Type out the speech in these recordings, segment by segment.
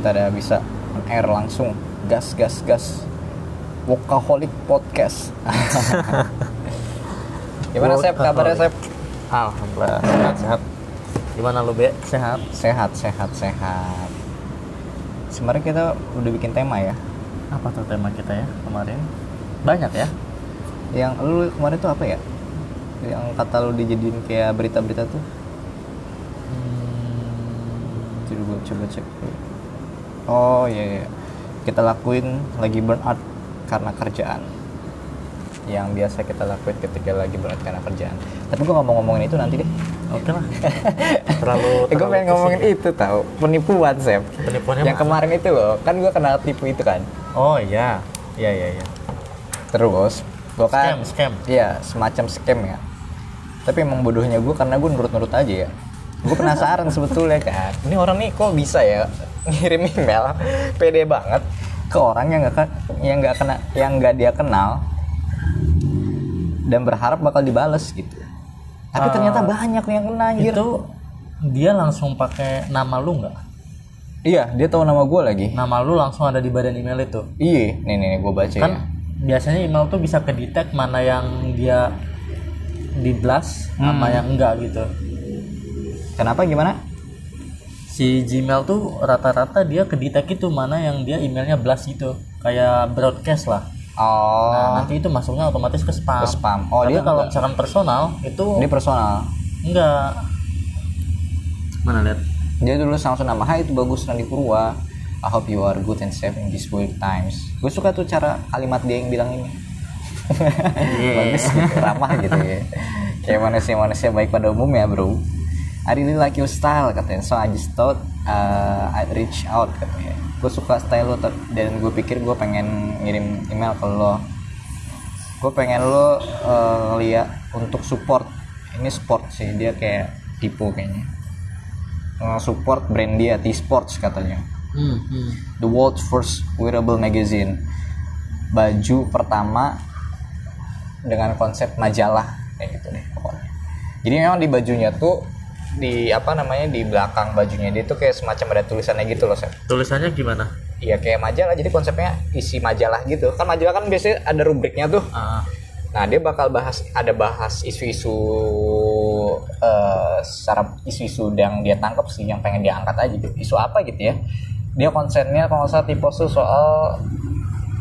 kita udah bisa air langsung. Gas gas gas. Workaholic Podcast. Gimana Sep? Kabarnya Sep? Alhamdulillah. Sehat sehat. Gimana lu be? Sehat? sehat sehat sehat. Sebenarnya kita udah bikin tema ya. Apa tuh tema kita ya kemarin? Banyak ya? yang lu kemarin tuh apa ya? Yang kata lu dijadiin kayak berita-berita tuh? Hmm, coba coba cek oh iya, iya. kita lakuin lagi burnout karena kerjaan. Yang biasa kita lakuin ketika lagi burnout karena kerjaan. Tapi nggak mau ngomongin itu nanti deh. Oke lah. terlalu. Eh, gue terlalu pengen ngomongin itu tau. Penipuan Sep Penipuannya yang kemarin itu loh. Kan gua kena tipu itu kan? Oh iya, iya iya iya. terus gua kan Scam, scam. iya semacam scam ya. Tapi emang bodohnya gue karena gue nurut-nurut aja ya. Gue penasaran sebetulnya kan. Ini orang nih kok bisa ya ngirim email pede banget ke orang yang nggak yang nggak kena yang nggak dia kenal dan berharap bakal dibales gitu tapi Ah, ternyata banyak yang kena anjir Itu dia langsung pakai nama lu nggak? iya dia tahu nama gue lagi Nama lu langsung ada di badan email itu. iya nih nih, gue baca Kan ya biasanya email tuh bisa kedetek mana yang dia di blast sama Hmm. yang enggak gitu. kenapa gimana si Gmail tuh rata-rata dia kedetek itu mana yang dia emailnya blast gitu. Kayak broadcast lah. Oh. Nah, nanti itu masuknya otomatis ke spam, ke spam. Oh tapi dia kalau enggak. misalkan personal itu dia personal? enggak. Mana lihat. Dia dulu langsung nama Hai itu bagus Nandi Purwa I hope you are good and safe in these weird times. Gue suka tuh cara kalimat dia yang bilang ini. Bagus gitu, ramah gitu ya. Kayak manusia-manusia baik pada umumnya bro I really like your style katanya. So I just thought uh, I'd reach out katanya. Gue suka style lo dan gue pikir gue pengen ngirim email ke lo. Gue pengen lo uh, ngeliat untuk support. Ini sport sih dia kayak tipu kayaknya. Support brand dia T-Sports katanya. Hmm, hmm. the world's first wearable magazine. Baju pertama dengan konsep majalah kayak gitu deh pokoknya. Jadi memang di bajunya tuh di apa namanya di belakang bajunya. Dia tuh kayak semacam ada tulisannya gitu loh Sep. tulisannya gimana? Iya kayak majalah. Jadi konsepnya isi majalah gitu. Kan majalah kan biasanya ada rubriknya tuh. Ah. Nah, dia bakal bahas ada bahas isu-isu eh secara isu-isu yang dia tangkap sih yang pengen dia angkat aja gitu. Isu apa gitu ya. Dia konsennya kalau nggak salah tipe soal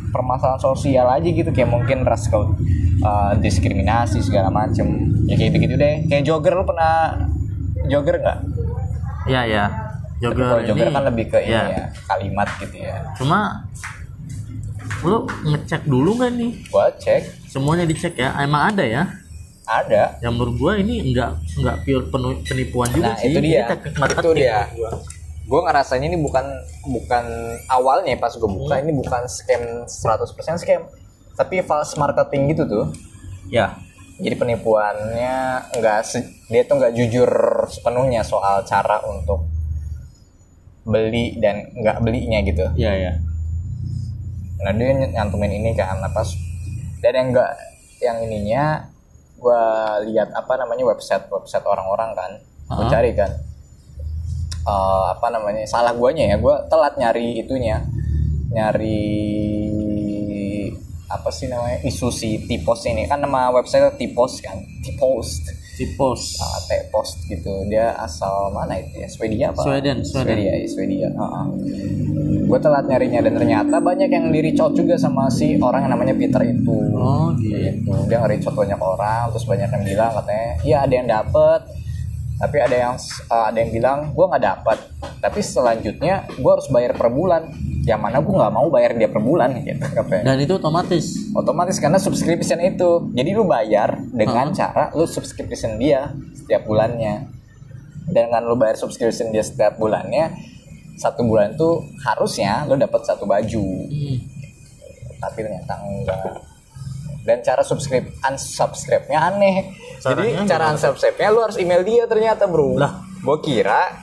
permasalahan sosial aja gitu. Kayak mungkin ras eh, diskriminasi segala macem. Ya kayak gitu, -gitu deh. Kayak jogger lu pernah jogger nggak? Ya ya Tapi jogger kalau jogger ini kan lebih ke ini ya. ya kalimat gitu ya. Cuma lu ngecek dulu nggak nih? Gua cek. Semuanya dicek ya? Emang ada ya? Ada. Yang menurut gua ini enggak enggak pure penipuan juga Nah, sih. itu dia. Ini teknik Itu dia. gua. gue ngerasanya ini bukan bukan awalnya pas gue buka. Hmm. ini bukan scam 100% scam. Tapi false marketing gitu tuh. Ya. Jadi penipuannya enggak dia tuh nggak jujur sepenuhnya soal cara untuk beli dan nggak belinya gitu. Ya ya nah dia nyantumin ini kan apa dan yang enggak yang ininya gue lihat apa namanya website website orang-orang kan gue Ah. cari kan. Eh, apa namanya salah guanya ya. Gue telat nyari itunya. Nyari apa sih namanya isu si tipos ini. Kan nama website tipos kan tipos tipos uh, post gitu. Dia asal mana itu ya? Swedia apa? Sweden, Sweden. Swedia ya Swedia. Gue telat nyarinya dan ternyata banyak yang di reach out juga sama si orang yang namanya Peter itu. Oh gitu gitu. Dia nge-reach out banyak orang terus banyak yang bilang katanya iya ada yang dapet tapi ada yang uh, ada yang bilang gue nggak dapet tapi selanjutnya gue harus bayar per bulan. Yang mana gue nggak mau bayar dia per bulan gitu katanya dan itu otomatis. Otomatis karena subscription itu. Jadi lu bayar dengan cara lu subscription dia setiap bulannya. Dan dengan lu bayar subscription dia setiap bulannya satu bulan itu harusnya lu dapat satu baju. Hmm. tapi ternyata enggak dan cara subscribe unsubscribe-nya aneh. Jadi Caranya cara gimana? unsubscribe-nya lu harus email dia ternyata bro. Lah. gue kira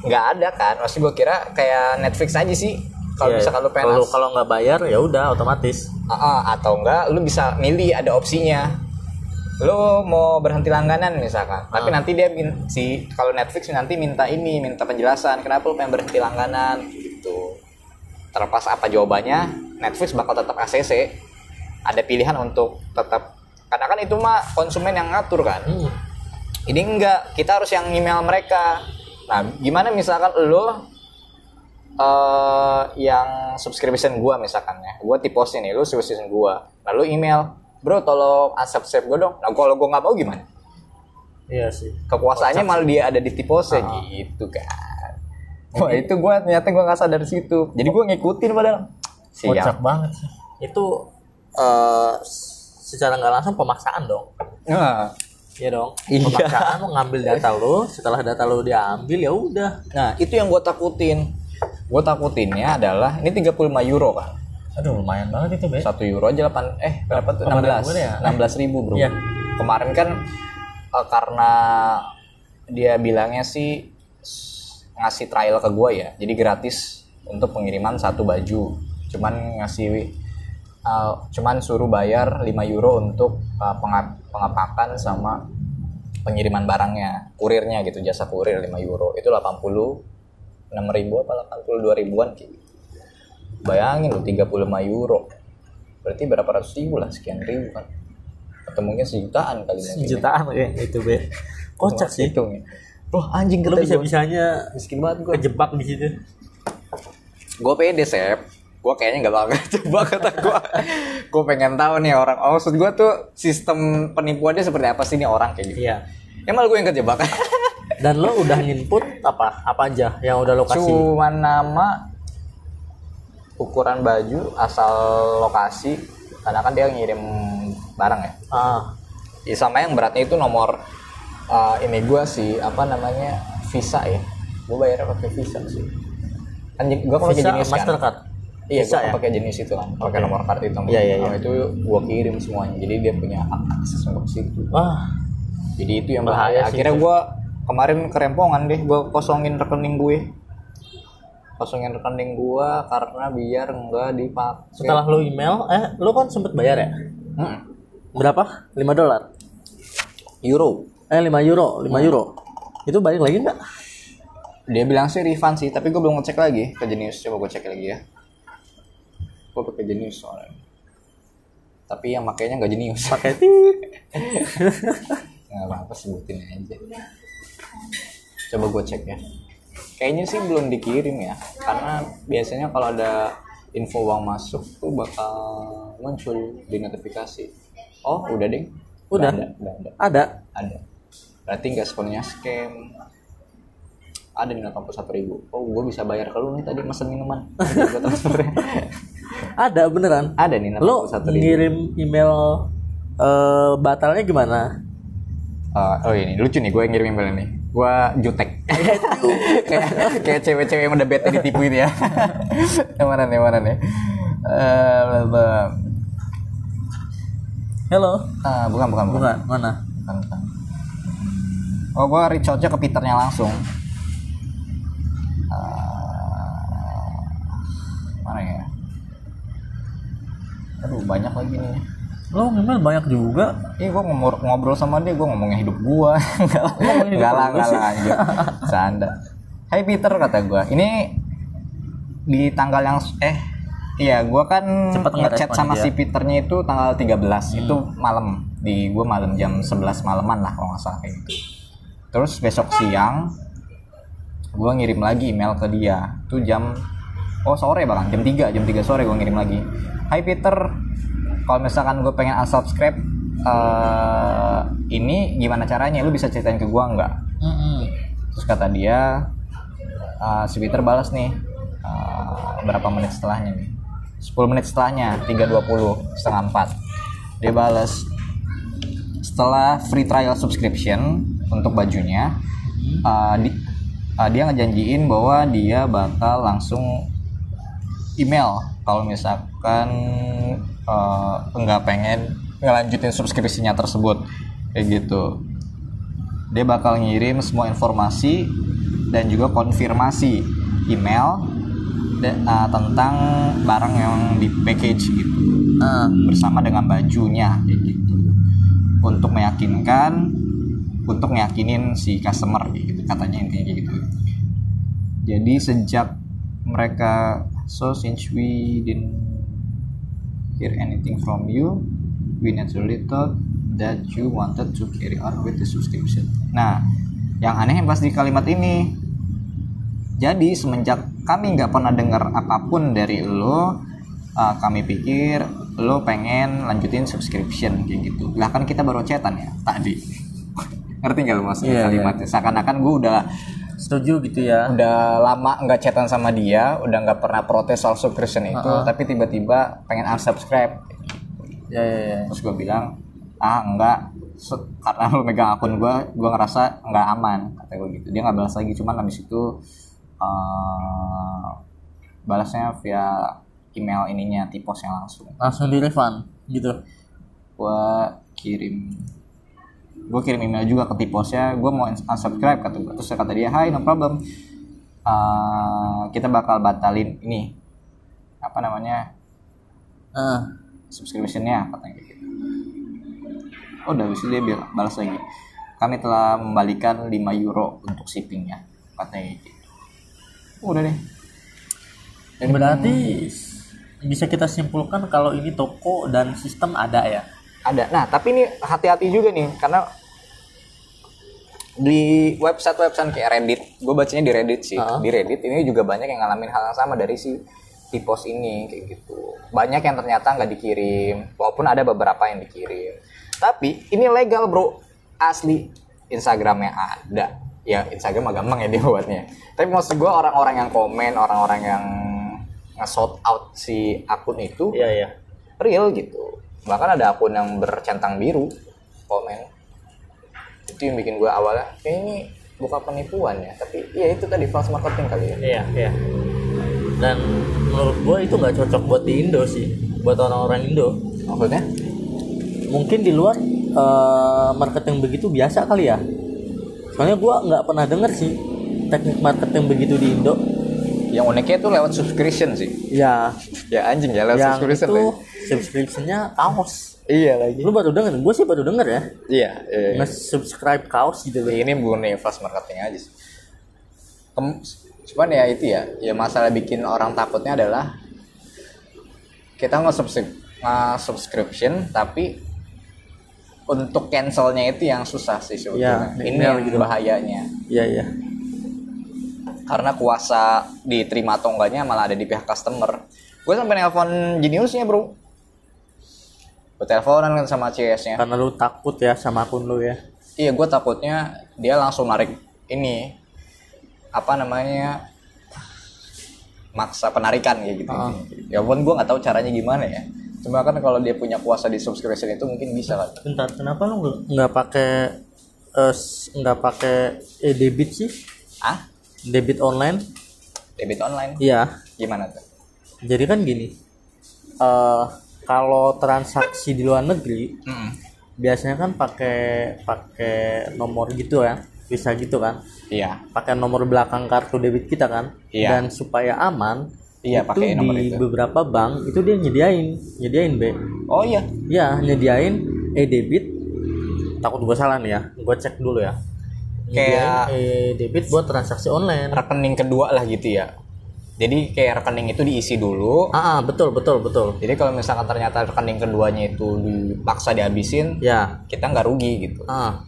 nggak ada kan. Masih gue kira kayak Netflix aja sih. Kalau Iya, misalkan lu pengen kalau as- kalau nggak bayar ya udah otomatis. Ah, ah, atau enggak lu bisa milih ada opsinya. Lu mau berhenti langganan misalkan. Tapi Ah. nanti dia si kalau Netflix nanti minta ini minta penjelasan kenapa lu pengen berhenti langganan gitu. Terlepas apa jawabannya Netflix bakal tetap ACC ada pilihan untuk tetap karena kan itu mah konsumen yang ngatur kan. Hmm. ini enggak kita harus yang email mereka. Nah gimana misalkan lo eh yang subscription gua misalkan ya gua tiposin nih lu subscription gua. Lalu email bro tolong unsubscribe gua dong. Nah kalau gua nggak mau gimana? Iya sih. kekuasaannya malah dia ada di tipose Ah. gitu kan. Wah itu gua ternyata gua nggak sadar situ. Jadi gua ngikutin padahal. Kocak siap. banget sih. Itu eh secara nggak langsung pemaksaan dong. nah, Iya dong. Iya. Pemaksaan ngambil data lu, setelah data lu diambil ya udah. nah itu yang gua takutin gua takutinnya adalah ini 35 euro kan Aduh lumayan banget itu, Be. satu euro aja 8 eh berapa tuh Kemarin 16 gue ya? 16 ribu bro Iya. kemarin kan eh, karena dia bilangnya sih ngasih trial ke gua ya jadi gratis untuk pengiriman satu baju cuman ngasih eh, cuman suruh bayar 5 euro untuk eh, penga- pengepakan sama pengiriman barangnya kurirnya gitu jasa kurir 5 euro itu 80 6 ribu apa 82 ribuan gitu bayangin lu 35 euro berarti berapa ratus ribu lah sekian ribu kan atau mungkin sejutaan kali mungkin ya. Itu, Be. Kocak sih. hitung ya Loh anjing Lu kata bisa gua. bisanya miskin banget gue kejebak di situ. gue pede sep gue kayaknya nggak bakal coba kata gue gue pengen tahu nih orang oh, maksud gue tuh sistem penipuannya seperti apa sih nih orang kayak gitu Iya. ya malah gue yang kejebak Dan lo udah nginput apa? Apa aja yang udah lo kasih? cuman nama ukuran baju asal lokasi karena kan dia ngirim barang ya Ah, Ya, sama yang beratnya itu nomor uh, ini gua sih apa namanya visa ya gue bayarnya pakai visa sih kan gua pakai jenis kan Mastercard. Iya Visa gua ya? pakai jenis itu kan pakai Oke. nomor kartu itu Iya, iya, Nah, iya. itu gua kirim semuanya jadi dia punya akses untuk situ Wah, jadi itu yang Bahaya bahaya akhirnya gua kemarin kerempongan deh gua kosongin rekening gue kosongin rekening gua karena biar enggak dipakai setelah lo email, eh lo kan sempet bayar ya? Hmm, Berapa? 5 dolar. euro Eh 5 euro, 5 euro. Itu balik lagi nggak? dia bilang sih refund sih tapi gue belum ngecek lagi ke Genius coba gue cek lagi ya gue pakai Genius soalnya. Tapi yang makainya nggak Genius Pakai nggak apa-apa sebutin aja. Coba gue cek ya. Kayaknya sih belum dikirim ya. Karena biasanya kalau ada info uang masuk tuh bakal muncul di notifikasi. Oh udah deh. Udah? ada udah ada. Ada. ada. Berarti nggak sepenuhnya scam ada nih 81 ribu oh gue bisa bayar ke lu nih tadi mesen minuman. Ada beneran. ada nih 81 Lo ribu ngirim email eh batalnya gimana? Eh, oh ini lucu nih gue ngirim email nih gue jutek kayak kayak cewek-cewek yang udah bete ditipu itu ya yang mana nih yang mana nih bla. Hello. Ah, bukan bukan bukan Bukan, mana? bukan, bukan. oh gue reach out-nya ke Peternya langsung Ah, mana ya aduh banyak lagi nih. Lo email banyak juga. Iya gue ngobrol, sama dia, gue ngomongnya hidup gue Enggak lah, sih. lah anjir Canda Hai Peter kata gue Ini di tanggal yang Eh Iya gue kan Cepet nggak ngechat sama dia. si Peternya itu tanggal 13 Itu malam. Di gue malam jam 11 malaman lah kalau nggak salah kayak gitu. Terus besok siang gue ngirim lagi email ke dia. Itu jam Oh sore bahkan jam 3 Jam 3 sore gue ngirim lagi. Hai Peter. Kalau misalkan gue pengen unsubscribe eh Ini gimana caranya? Lu bisa ceritain ke gue nggak? Terus kata dia eh, Si Peter balas nih eh, Berapa menit setelahnya nih? 10 menit setelahnya 3.20 setengah 4 Dia balas Setelah free trial subscription Untuk bajunya eh, di- eh, Dia ngejanjiin bahwa Dia bakal langsung email. Kalau misalkan eh, nggak pengen ngelanjutin subskripsinya tersebut kayak gitu. Dia bakal ngirim semua informasi dan juga konfirmasi email da- eh, tentang barang yang di package gitu. Ah, bersama dengan bajunya kayak gitu. Untuk meyakinkan untuk meyakinin si customer kayak gitu. Katanya intinya kayak gitu. Jadi sejak mereka so since we didn't hear anything from you we naturally thought that you wanted to carry on with the subscription. Nah yang aneh pas di kalimat ini jadi semenjak kami nggak pernah dengar apa pun dari lo uh, kami pikir lo pengen lanjutin subscription kayak gitu. Lah kan kita baru chatan ya tadi. Ngerti nggak lo maksudnya iya. kalimatnya? seakan-akan gue udah setuju gitu ya. Udah lama nggak chatan sama dia udah nggak pernah protes soal subscription itu Uh-uh. tapi tiba-tiba pengen unsubscribe. Ya ya ya. Terus gue bilang ah enggak karena lo megang akun gue gue ngerasa nggak aman kata gue gitu. Dia nggak balas lagi cuman habis itu eh, balasnya via email ininya tiposnya langsung. Langsung di refund gitu. Gue kirim gue kirim email juga ke tiposnya gue mau unsubscribe kata gue terus kata dia hai no problem. Eh, kita bakal batalin ini. Apa namanya? Ah subscriptionnya katanya gitu. Oh udah itu dia bilang balas lagi. Kami telah membalikan 5 euro untuk shippingnya katanya gitu. Udah deh. Berarti bisa kita simpulkan kalau ini toko dan sistem ada ya? Ada. Nah tapi ini hati-hati juga nih karena di website-website kayak Reddit. Gue bacanya di Reddit sih. Ah. di Reddit ini juga banyak yang ngalamin hal yang sama dari si tipos ini kayak gitu. Banyak yang ternyata nggak dikirim walaupun ada beberapa yang dikirim. Tapi ini legal bro. Asli Instagramnya ada. Ya Instagram mah gampang ya dia buatnya. Tapi maksud gue orang-orang yang komen orang-orang yang nge-shout out si akun itu iya iya. real gitu. Bahkan ada akun yang bercentang biru komen itu yang bikin gue awalnya kayak ini bukan penipuan ya. Tapi ya itu tadi false marketing kali ya. Iya iya. Dan menurut gue itu nggak cocok buat di Indo sih buat orang-orang Indo. Maksudnya? Mungkin di luar eh, marketing begitu biasa kali ya. Soalnya gue nggak pernah denger sih teknik marketing begitu di Indo. Yang uniknya itu lewat subscription sih. Ya ya anjing ya lewat yang subscription itu Bay. subscriptionnya kaos iya lagi lu baru denger gue sih baru denger ya iya, iya. nge-subscribe kaos gitu loh ini bukan false marketing aja sih Kem- cuman ya itu ya ya masalah bikin orang takutnya adalah kita nge-subscribe nge-subscription tapi untuk cancelnya itu yang susah sih sebetulnya. Ya, ini yang gitu. bahayanya. iya iya Karena kuasa diterima atau enggaknya malah ada di pihak customer. Gue sampai nelpon Geniusnya bro. Gue teleponan kan sama CS-nya. karena lu takut ya sama akun lu ya Iya, gue takutnya dia langsung narik ini apa namanya maksa penarikan kayak gitu. Ah. Ya pun gue nggak tahu caranya gimana ya. Cuma kan kalau dia punya kuasa di subscription itu mungkin bisa kan. bentar kenapa lu nggak- nggak pakai eh, nggak pakai eh, debit sih Ah, debit online debit online. iya Gimana tuh? jadi kan gini eh kalau transaksi di luar negeri Mm. biasanya kan pakai pakai nomor gitu ya bisa gitu kan Iya, pakai nomor belakang kartu debit kita kan Iya. dan supaya aman Iya, itu pakai nomor di itu. beberapa bank itu dia nyediain nyediain B Oh iya. ya nyediain e debit takut gue salah nih ya gue cek dulu ya Kayak- e debit buat transaksi online Rekening kedua lah gitu ya. Jadi kayak rekening itu diisi dulu. ah ah, betul betul betul Jadi kalau misalkan ternyata rekening keduanya itu dipaksa dihabisin, ya kita nggak rugi gitu. ah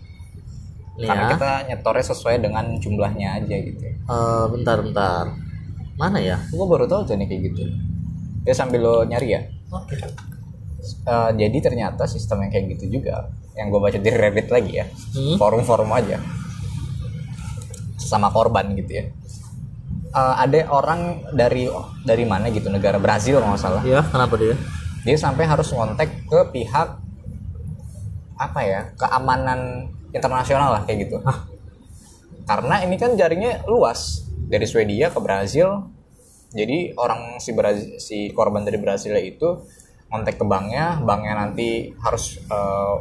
nih Karena ya kita nyetornya sesuai dengan jumlahnya aja gitu. Eh, bentar bentar mana ya Gue baru tahu tuh nih kayak gitu. Ya sambil lo nyari ya. oke Eh, jadi ternyata sistem yang kayak gitu juga. Yang gue baca di Reddit lagi ya. Hmm. Forum-forum aja. Sama korban gitu ya. Eh, ada orang dari dari mana gitu negara Brazil kalau nggak salah. ya kenapa dia Dia sampai harus ngontek ke pihak apa ya keamanan internasional lah kayak gitu. Karena ini kan jaringnya luas dari Swedia ke Brazil. Jadi orang si Brazil, si korban dari Brazil itu ngontek ke banknya, banknya nanti harus eh,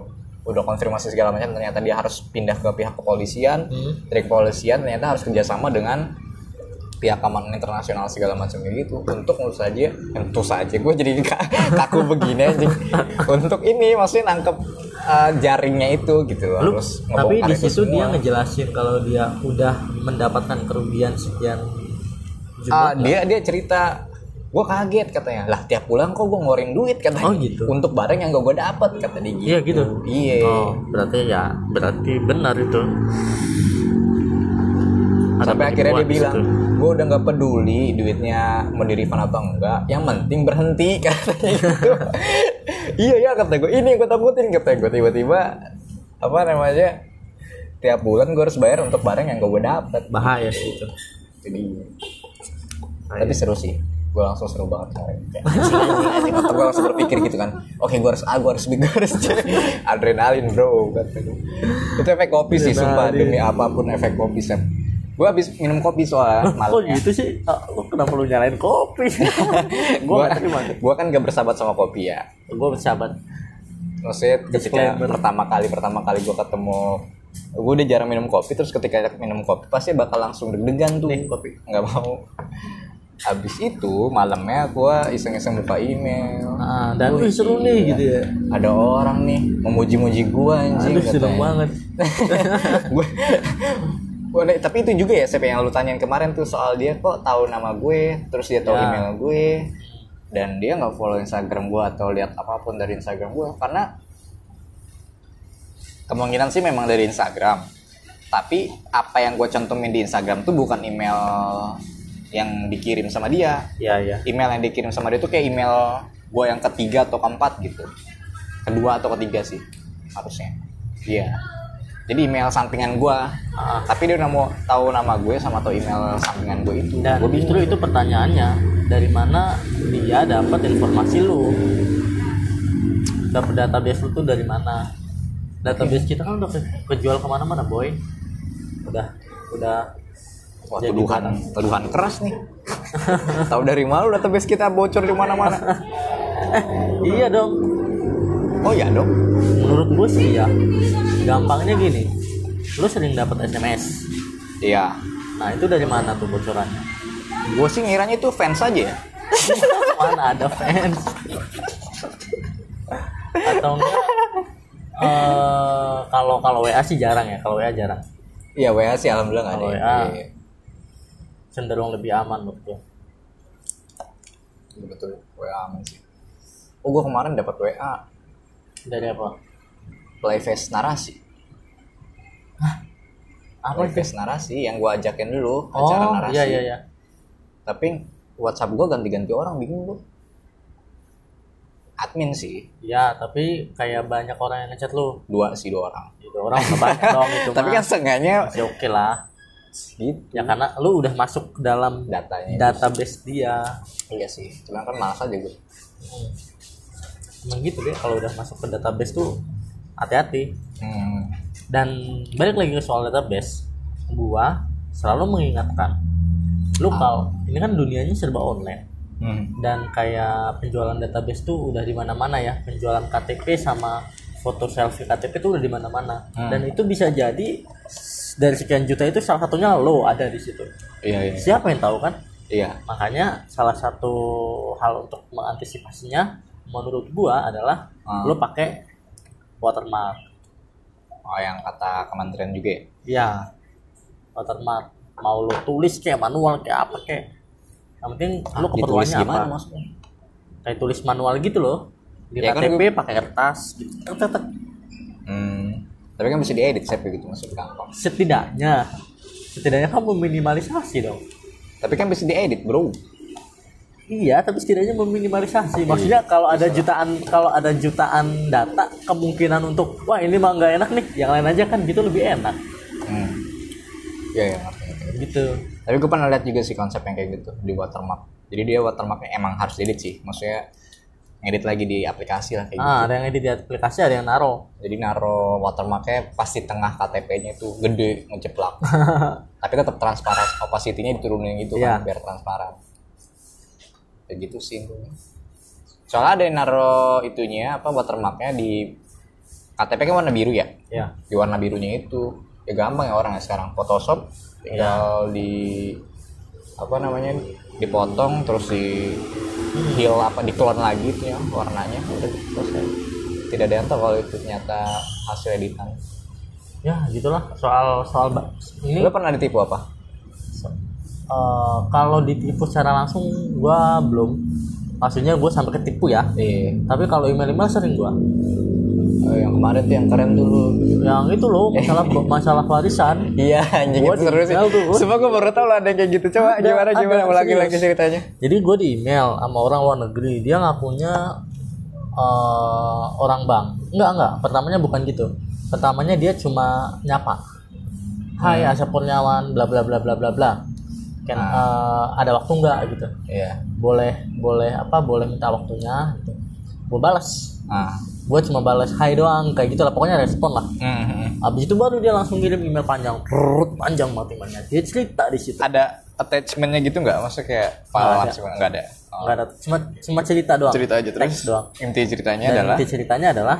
udah konfirmasi segala macam ternyata dia harus pindah ke pihak kepolisian. Hmm. Dari kepolisian ternyata harus kerjasama dengan pihak keamanan internasional segala macam gitu untuk tentu saja tentu saja gue jadi ka- kaku begini aja untuk ini maksudnya nangkep eh, jaringnya itu gitu loh Lu, harus tapi di itu situ dia ngejelasin kalau dia udah mendapatkan kerugian sekian Ah, jumlah dia dia cerita gue kaget katanya lah tiap bulan kok gue ngeluarin duit katanya Oh, gitu. untuk barang yang gak gue dapet kata dia gitu Iya gitu. iya Oh, berarti ya berarti benar itu. Ada sampai akhirnya dia bilang situ. Gue udah nggak peduli duitnya mau di refund apa enggak. Yang penting berhenti katanya gitu. Iya ya kata gue ini yang gue takutin kata gue tiba-tiba apa namanya tiap bulan gue harus bayar untuk barang yang gue dapet. Bahaya sih. Itu. jadi tapi seru sih. Gue langsung seru banget. Kayak. Otak gue langsung berpikir gitu kan. Oke gue harus A gue harus B gue harus C. Adrenalin bro itu efek kopi sih sumpah. Demi apa pun efek kopi Sam gue habis minum kopi soalnya Kok malamnya gitu sih? Ah, lu kenapa lu nyalain kopi? gue gue kan gak bersahabat sama kopi ya Gua bersahabat. maksudnya ketika Disclaimer. pertama kali pertama kali gue ketemu gue udah jarang minum kopi terus ketika minum kopi pasti bakal langsung deg-degan tuh Nih, kopi. nggak mau habis itu malamnya gue iseng-iseng buka email Ah, dan wih seru nih gitu ya. ada orang nih memuji-muji gue anjing Aduh seru katanya. banget. gue Wah, tapi itu juga ya siapa yang lu tanyain kemarin tuh soal dia kok tahu nama gue terus dia tahu Ya. email gue dan dia nggak follow Instagram gue atau lihat apa pun dari Instagram gue karena kemungkinan sih memang dari Instagram. Tapi apa yang gue cantumin di Instagram tuh bukan email yang dikirim sama dia. Iya, iya. email yang dikirim sama dia tuh kayak email gue yang ketiga atau keempat gitu. Kedua atau ketiga sih harusnya. Iya jadi email sampingan gue Ah. tapi dia udah mau tahu nama gue sama tahu email sampingan gue itu Dan gue justru itu pertanyaannya dari mana dia dapat informasi lu? Dapat database lu tuh dari mana? Database kita kan udah ke- kejual ke mana-mana boy. Udah, udah. Wah, jadi tuduhan barang. tuduhan keras nih tahu dari mana database kita bocor di mana-mana Iya dong. Oh ya dong Menurut gue sih ya. Gampangnya gini. Lu sering dapat SMS. iya Nah itu dari mana tuh bocorannya? gue sih ngiranya itu fans aja ya mana ada fans atau enggak eh, kalau kalau WA sih jarang ya kalau WA jarang iya WA sih alhamdulillah nggak ada. WA. Iya, cenderung lebih aman menurut gue iya, betul WA aman sih oh gue kemarin dapat WA dari apa? Playface narasi. Apa itu? Playface narasi yang gue ajakin dulu acara oh narasi. iya iya. Iya tapi WhatsApp gue ganti-ganti orang bingung gue admin sih. Ya tapi kayak banyak orang yang ngechat lu. Dua sih dua orang. Itu orang udah banyak dong itu tapi kan seenggaknya masih oke lah. Gitu. Ya karena lu udah masuk dalam datanya. database dia. Iya sih cuma kan malas aja gue emang gitu deh. Kalau udah masuk ke database tuh hati-hati. Hmm. dan balik lagi ke soal database gua selalu mengingatkan lu kalau ini kan dunianya serba online. Hmm. dan kayak penjualan database tuh udah di mana-mana ya. Penjualan KTP sama foto selfie KTP tuh udah di mana-mana. Hmm. dan itu bisa jadi dari sekian juta itu salah satunya lo ada di situ. Iya iya. Siapa yang tahu kan? Iya. Makanya salah satu hal untuk mengantisipasinya menurut gua adalah Hmm. lo pakai watermark. Oh yang kata kementerian juga ya? Ya watermark. Mau lo tulis kayak manual kayak apa kayak. Yang penting lo Ah, Ditulis keperluannya apa. maksudnya? Kayak tulis manual gitu loh. Di Ya kan KTP gue- pakai kertas gitu. Tek, tek, tek. hmm. tapi kan bisa diedit saya gitu maksudnya gampang. Setidaknya. Setidaknya kamu minimalisasi dong. Tapi kan bisa diedit bro iya tapi setidaknya meminimalisasi. Maksudnya kalau ada jutaan kalau ada jutaan data kemungkinan untuk wah ini mah nggak enak nih. Yang lain aja kan gitu lebih enak. Hmm. iya iya ngerti, ngerti. gitu. Tapi gue pernah lihat juga sih konsep yang kayak gitu di watermark. Jadi dia watermarknya emang harus diedit sih. Maksudnya ngedit lagi di aplikasi lah kayak gitu. ah ada yang edit di aplikasi ada yang naro. Jadi naro watermarknya pasti tengah KTP-nya itu gede ngeceplak tapi tetap transparan opacity-nya diturunin gitu Iya. kan biar transparan kayak gitu sih soalnya ada yang naro itunya apa watermarknya di KTP kan warna biru ya? Ya di warna birunya itu. Ya gampang ya orangnya sekarang. Photoshop tinggal di apa namanya dipotong terus di heal apa di clone lagi tuh ya warnanya. Udah selesai. Tidak ada yang tahu kalau itu ternyata hasil editan. Ya gitulah. Soal soal ini lu pernah ditipu apa eh, kalau ditipu secara langsung gua belum. Maksudnya gua sampai ketipu ya. Iya. Tapi kalau email-email sering gua. Oh, yang kemarin tuh yang keren dulu yang itu loh masalah masalah warisan. Iya anjing Gua itu seru sih. tuh. Sumpah gue baru tau lah ada yang kayak gitu. Coba Ada, gimana ada, gimana? ulangi serius. lagi ceritanya. Jadi gue di email sama orang luar negeri. Dia ngakunya eh, orang bank. Enggak enggak. Pertamanya bukan gitu. Pertamanya dia cuma nyapa. Hai Asep Kurniawan bla bla bla bla bla bla kan eh, ada waktu enggak gitu iya boleh boleh apa boleh minta waktunya gitu gue balas ah gue cuma balas hai doang kayak gitu lah pokoknya respon lah Mhm. Abis itu baru dia langsung ngirim email panjang, Brrrt, panjang mati banyak. Dia cerita di situ. ada attachmentnya gitu nggak maksudnya kayak file Nggak ada. langsung nggak ada oh. Nggak ada, cuma cuma cerita doang. cerita aja terus Teks doang. inti ceritanya Dan adalah inti ceritanya adalah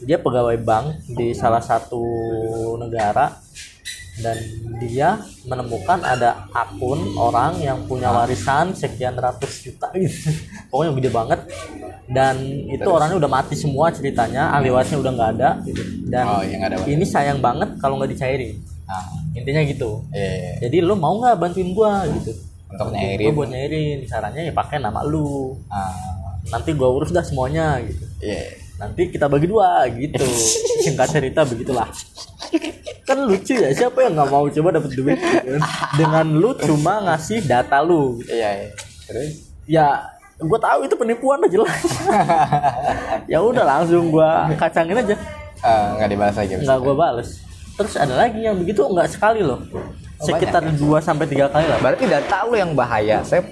dia pegawai bank di salah satu negara dan dia menemukan ada akun orang yang punya warisan sekian ratus juta. Gitu. pokoknya gede banget. Dan itu orangnya udah mati semua ceritanya ahli warisnya udah nggak ada. Gitu. dan oh yang ada ini sayang banget kalau nggak dicairin. Ah. Intinya gitu. Iya jadi lu mau nggak bantuin gua gitu. Untuk Gua nyairin. buat nyairin. Caranya ya pakai nama lu. Ah. Nanti gua urus dah semuanya gitu. Iya nanti kita bagi dua gitu. Singkat cerita begitulah. Kan lucu ya siapa yang nggak mau coba dapet duit gitu kan? dengan lu cuma ngasih data lu. Iya iya. terus? Ya gue tahu itu penipuan lah jelas. Ya udah langsung gua kacangin aja. Ah, nggak dibahas lagi abis nggak itu. gua bales. Terus ada lagi yang begitu nggak sekali loh. Sekitar 2 sampai tiga kali lah. Berarti data lu yang bahaya saya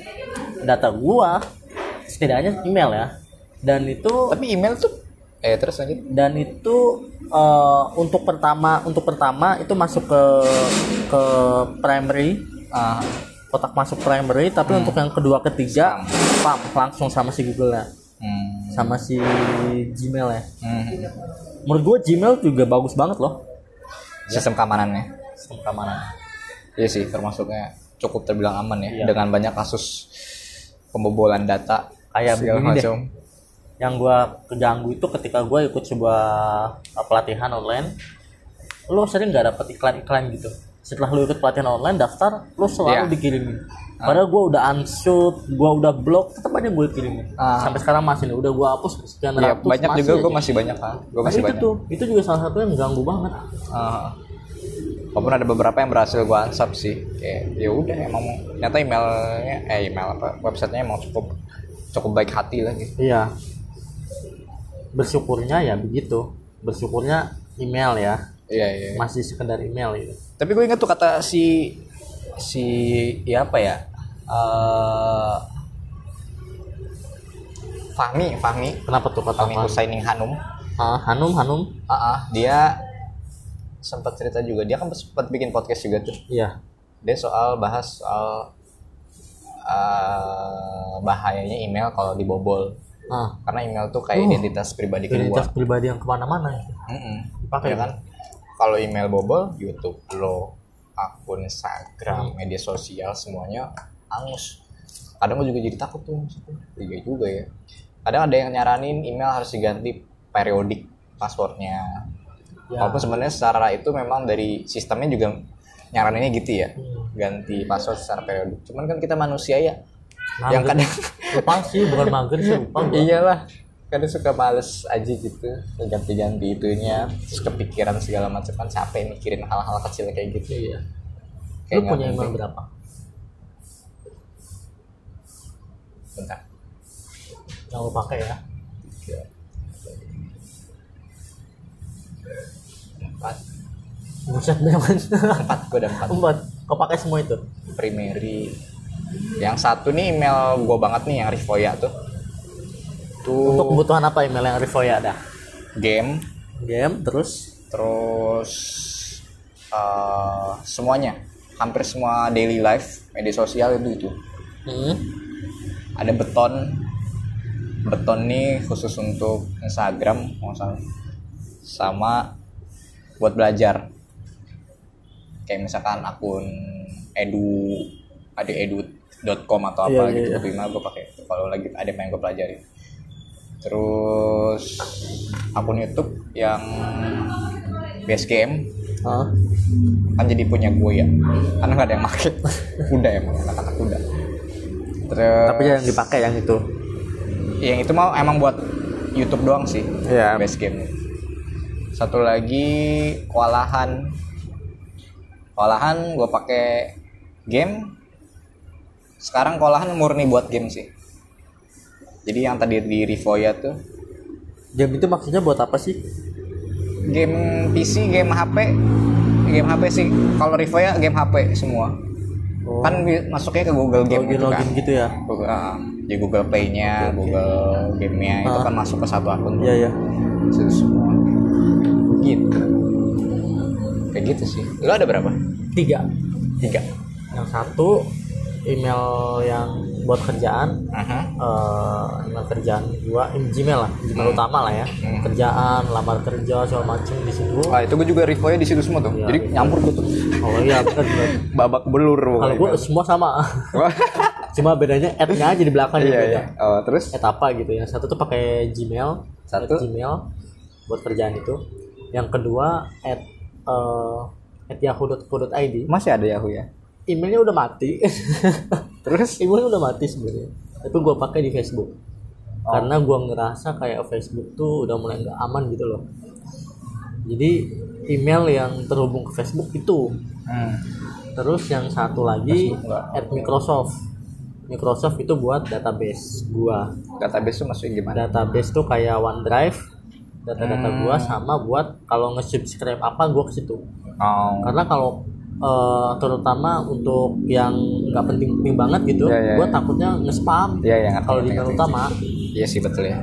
data gua setidaknya email ya. Dan itu tapi email tuh eh terus lanjut. Dan itu eh, untuk pertama untuk pertama itu masuk ke ke primary. Ah kotak masuk primary tapi untuk yang kedua ketiga spam langsung sama si Google nya hmm. sama si Gmail ya. Hmm. menurut gua Gmail juga bagus banget loh. Sistem keamanannya. Sistem keamanan. Iya sih termasuknya cukup terbilang aman ya. Iya. dengan banyak kasus pembobolan data Kayak segala macam yang gua keganggu itu ketika gua ikut sebuah uh, pelatihan online lo sering nggak dapet iklan-iklan gitu. Setelah lo ikut pelatihan online daftar lo selalu Iya. dikirimin. Padahal gua udah unshoot gua udah blok tetap aja gue kirimin. Ah. sampai sekarang masih nih udah gua hapus sekian Iya, ratus banyak juga aja. gue masih banyak kan gue Nah, masih itu banyak. tuh itu juga salah satu yang ganggu banget. Ah. walaupun ada beberapa yang berhasil gue unsub sih kayak ya udah emang ternyata emailnya eh email apa websitenya emang cukup cukup baik hati lah gitu. Iya bersyukurnya ya begitu. Bersyukurnya email ya. Iya iya masih sekedar email gitu. Tapi gue ingat tuh kata si si ya apa ya? Eh Fahmi Fahmi. Kenapa tuh kata Fahmi? Husaining Hanum. Ah, Hanum Hanum. Ah, ah, dia sempat cerita juga. Dia kan sempat bikin podcast juga tuh. Iya. Dia soal bahas soal eh, bahayanya email kalau dibobol ah. Karena email tuh kayak Uh, identitas pribadi kedua identitas pribadi yang ke mana-mana gitu. Mm-mm. Dipakai ya? kan? Kalau email bobol YouTube lo akun Instagram media sosial semuanya angus. Kadang gue juga jadi takut tuh iya juga ya. Kadang ada yang nyaranin email harus diganti periodik passwordnya. Ya. walaupun sebenarnya secara itu memang dari sistemnya juga nyaraninnya gitu ya. Hmm. ganti password secara periodik. Cuman kan kita manusia ya Mager. yang kadang lupa sih bukan mager sih lupa gua. iyalah. Kadang suka males aja gitu ganti-ganti itunya. Terus kepikiran segala macam kan capek mikirin hal-hal kecil kayak gitu. Iya. Kayak lu punya email berapa? Bentar. Yang lu pakai ya. Tiga, empat. Buset empat. Gue ada empat. Empat. Kau pakai semua itu? Primary yang satu nih email gue banget nih yang Rivoya tuh. Tuh. Untuk kebutuhan apa email yang Rivoya ada? Game. Game terus? Terus eh, semuanya. Hampir semua daily life media sosial itu itu. Hmm. ada beton. Beton nih khusus untuk Instagram sama buat belajar. Kayak misalkan akun edu ada edu.com atau apa Iya, iya, gitu iya. tapi mah gue pakai itu kalau lagi ada yang gue pelajari. Terus akun YouTube yang base game Hah? kan jadi punya gue ya. Karena nggak ada yang pakai. Kuda emang anak-anak kuda. Terus tapi yang dipakai yang itu? Yang itu mau emang buat YouTube doang sih Iya. base game satu lagi kewalahan. Kewalahan gue pakai game sekarang kewalahan murni buat game sih jadi yang tadi di Rivoya tuh game itu maksudnya buat apa sih game PC game HP game HP sih kalau Rivoya game HP semua Oh. kan masuknya ke Google Game login gitu kan login gitu ya Google, ah, di Google Play-nya, Google Game-nya itu Ah. kan masuk ke satu akun. iya ya Itu semua. Gitu. Kayak gitu sih. Lu ada berapa? tiga Tiga. yang satu email yang buat kerjaan Aha. eh email kerjaan gua Gmail lah Gmail Hmm. utama lah ya Hmm. kerjaan lamar kerja segala macem di situ Ah, itu gue juga revoy di situ semua tuh. Iya, Jadi iya. nyampur gue tuh. oh iya Babak belur. kalau gua semua sama cuma bedanya add-nya aja di belakang iya yang beda iya. Oh, terus add apa gitu yang satu tuh pakai Gmail Satu. Gmail buat kerjaan itu yang kedua add eh at yahoo.co.id masih ada Yahoo ya. Emailnya udah mati. Terus? Emailnya udah mati sebenarnya. Tapi gua pakai di Facebook. Karena gua ngerasa kayak Facebook tuh udah mulai nggak aman gitu loh. Jadi email yang terhubung ke Facebook itu. Hmm. terus yang satu lagi at Microsoft. Microsoft itu buat database gua. Database tuh masuknya gimana? database tuh kayak OneDrive. Data-data Hmm. gua sama buat kalau nge-subscribe apa gua ke situ. Oh. karena kalau eh, terutama untuk yang nggak penting-penting banget gitu Iya, iya, gua iya. takutnya nge-spam Iya, iya, ngerti, kalau di ngerti. utama Iya sih betul ya.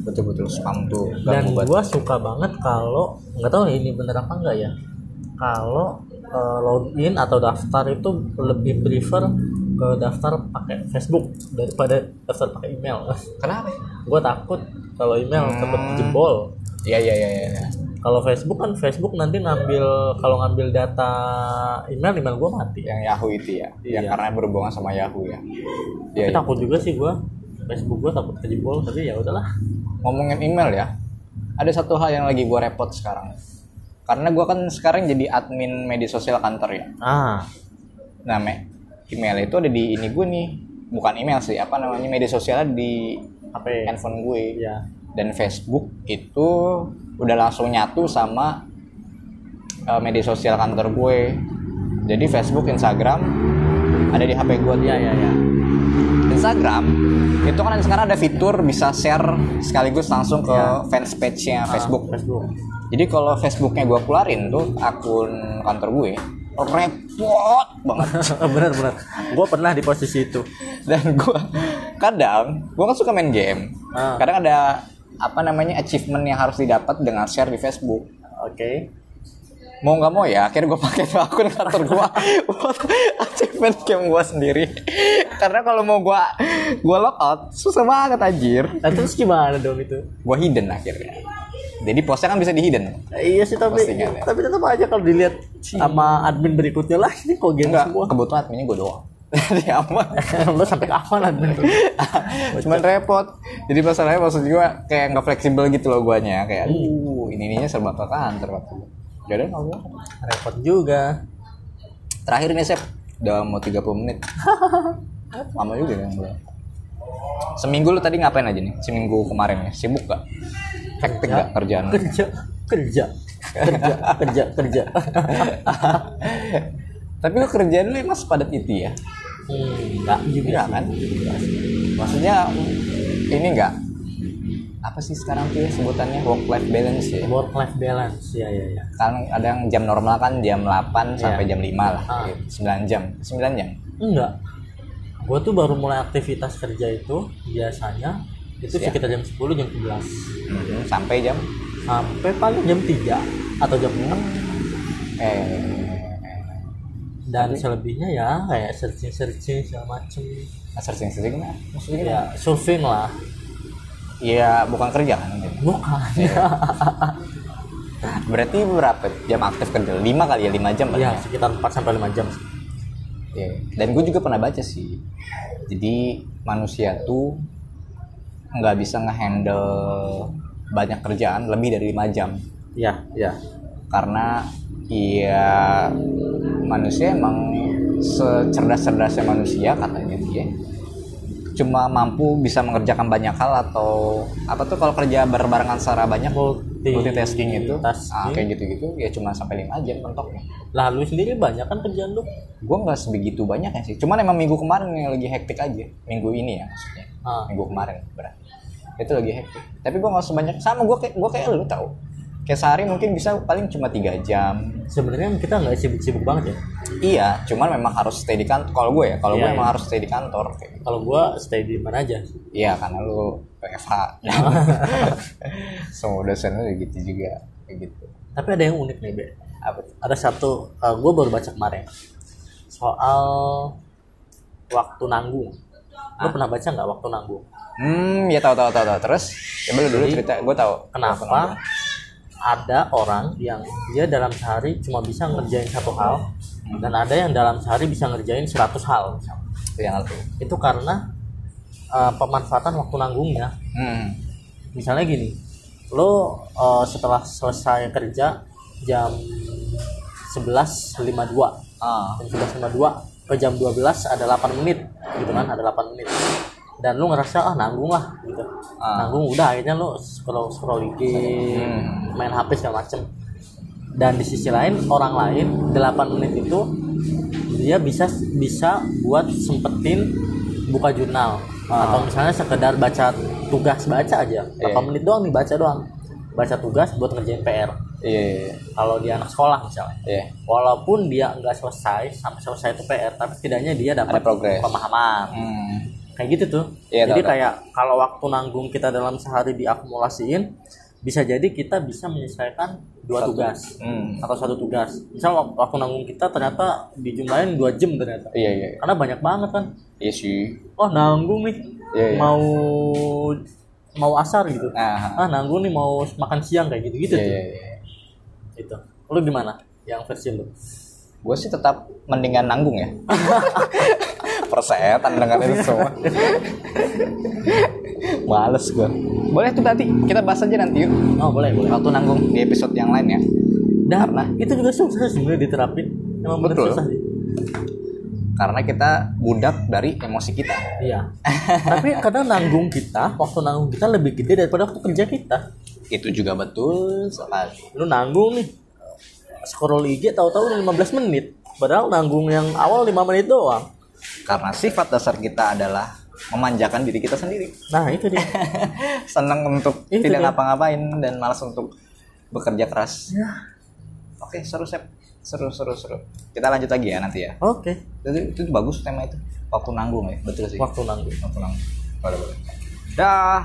Betul betul spam tuh. dan gua suka banget kalau nggak tahu ini bener apa enggak ya kalau eh, login atau daftar itu lebih prefer ke daftar pakai Facebook daripada daftar pakai email Kenapa? gua takut kalau email Hmm. takut jebol Iya iya iya. iya. Kalau Facebook kan Facebook nanti ngambil kalau ngambil data email email gua mati. Yang Yahoo itu ya. Yang Iya. karena berhubungan sama Yahoo ya. Tapi iya. takut juga sih gua. Facebook gua takut kejebol tapi ya udahlah. Ngomongin email ya ada satu hal yang lagi gue repot sekarang. Karena gue kan sekarang jadi admin media sosial kantor ya. Ah. Nah me- email itu ada di ini gue nih. Bukan email sih apa namanya media sosialnya di HP handphone gue. Ya dan Facebook itu udah langsung nyatu sama uh, media sosial kantor gue jadi Facebook Instagram ada di HP gue ya ya ya Instagram itu kan sekarang ada fitur bisa share sekaligus langsung ke Ya. fans page-nya Facebook. Ah, Facebook Jadi kalau Facebooknya gue keluarin tuh akun kantor gue repot banget bener bener gua pernah di posisi itu dan gue kadang gue kan suka main game. Ah. Kadang ada apa namanya achievement yang harus didapat dengan share di Facebook. oke Mau nggak mau ya, akhirnya gue pakai tuh akun kantor gue buat achievement game gue sendiri. Karena kalau mau gue gue logout susah banget anjir. nah, terus gimana dong itu gue hidden akhirnya jadi postnya kan bisa di hidden iya sih tapi Postingan ya. tapi tetap aja kalau dilihat sama admin berikutnya lah ini kok game enggak semua kebetulan adminnya gue doang jadi aman. Lo sampai kapan admin cuman repot. Jadi masalahnya maksud gue kayak nggak fleksibel gitu loh guanya. Kayak aduh ini ininya serba ke kantor waktu jadi nggak repot juga. Terakhir nih Sep. Udah mau 30 menit. Lama juga kan gue seminggu lu tadi ngapain aja nih? Seminggu kemarin ya? Sibuk gak hektik gak kerjaan kerja. Kerja. Kerja. Kerja. Kerja. Tapi lu kerjaan lu emang sepadat itu ya? hmm, enggak juga Iya kan? Maksudnya ini enggak apa sih sekarang tuh ya sebutannya work life balance ya? work life balance ya ya ya Kan ada yang jam normal kan jam 8 sampai jam 5 lah. Ah. gitu. 9 jam. 9 jam. enggak gue tuh baru mulai aktivitas kerja itu biasanya itu Siap. sekitar jam 10 jam 11 Hmm, sampai jam sampai paling jam 3 atau jam 6 eh dan selebihnya ya kayak searching searching segala macem searching searching lah. Maksudnya ya surfing lah Iya, bukan kerja kan? bukan Berarti berapa jam aktif kerja? 5 kali ya, 5 jam ya ya? sekitar 4 sampai 5 jam Iya. Dan gue juga pernah baca sih. Jadi manusia tuh nggak bisa ngehandle banyak kerjaan lebih dari lima jam ya ya karena iya manusia emang secerdas-cerdasnya manusia katanya dia. Cuma mampu bisa mengerjakan banyak hal atau apa tuh kalau kerja berbarengan secara banyak Multi- multitasking itu. Tasking. ah, kayak gitu-gitu ya cuma sampai lima jam mentoknya. Lalu sendiri banyak kan kerjaan lu? Gue nggak sebegitu banyak ya sih. Cuman emang minggu kemarin yang lagi hektik aja. Minggu ini ya maksudnya. Ah. minggu kemarin berarti itu lagi hektik. Tapi gue nggak sebanyak sama gue kayak gue kayak lu tau kayak sehari mungkin bisa paling cuma tiga jam. Sebenarnya kita nggak sibuk-sibuk banget ya? Iya cuman memang harus stay di kantor kalau gue ya kalau gue Iya, emang iya. harus stay di kantor gitu. kalau gua stay di mana aja? Iya karena lu WFH semua dosen lu gitu juga kayak gitu. Tapi ada yang unik nih be. Apa? Ada satu uh, gue baru baca kemarin. Soal waktu nanggung. Lo pernah baca nggak waktu nanggung? Hmm ya tahu tahu tahu tahu. Terus? Coba lu dulu Jadi, cerita gue tahu. kenapa ada orang yang dia dalam sehari cuma bisa ngerjain satu hal dan ada yang dalam sehari bisa ngerjain 100 hal. Itu yang itu itu karena uh, pemanfaatan waktu nanggungnya. Hmm. misalnya gini lo uh, setelah selesai kerja jam 11.52 ah. Jam 11.52 ke jam 12 ada 8 menit gitu kan ada 8 menit dan lu ngerasa ah nanggung lah gitu. Ah. nanggung udah akhirnya lu scroll scroll IG Hmm. main HP segala macem. Dan di sisi lain orang lain 8 menit itu dia bisa bisa buat sempetin buka jurnal. Ah. atau misalnya sekedar baca tugas baca aja. 8 Iya. menit doang nih baca doang. Baca tugas buat ngerjain PR iya iya kalau dia anak sekolah misalnya. Iya. Walaupun dia nggak selesai sampai selesai itu PR tapi setidaknya dia dapat pemahaman. Hmm. Kayak gitu tuh. Iya, jadi tahu, tahu. kayak kalau waktu nanggung kita dalam sehari diakumulasiin bisa jadi kita bisa menyelesaikan dua Satu. tugas Hmm. atau satu tugas. Misal wak- waktu nanggung kita ternyata dijumlahin dua jam ternyata. Iya iya karena banyak banget kan? Iya sih. Oh nanggung nih. Iya, iya. mau mau asar gitu. Nah ah nanggung nih mau makan siang kayak gitu gitu iya tuh. iya iya. Itu lu gimana? Yang versi lu? Gue sih tetap mendingan nanggung ya persetan dengan itu semua males gue boleh tuh tadi kita bahas aja nanti yuk oh boleh boleh waktu nanggung di episode yang lain ya Dan Karena? itu juga susah sebenarnya diterapin. Emang Betul. susah sih. karena kita budak dari emosi kita Iya. Tapi kadang nanggung kita, waktu nanggung kita lebih gede daripada waktu kerja kita. itu juga betul sekali Lu nanggung nih scroll IG tahu-tahu udah 15 menit. Padahal nanggung yang awal 5 menit doang. Karena sifat dasar kita adalah memanjakan diri kita sendiri. Nah, itu dia. senang untuk Itu tidak ngapa-ngapain dan malas untuk bekerja keras. Oke seru Sep. seru seru seru. Kita lanjut lagi ya nanti ya. Oke. itu, itu bagus tema itu. Waktu nanggung ya betul sih. Waktu nanggung. waktu nanggung. Boleh boleh. Dah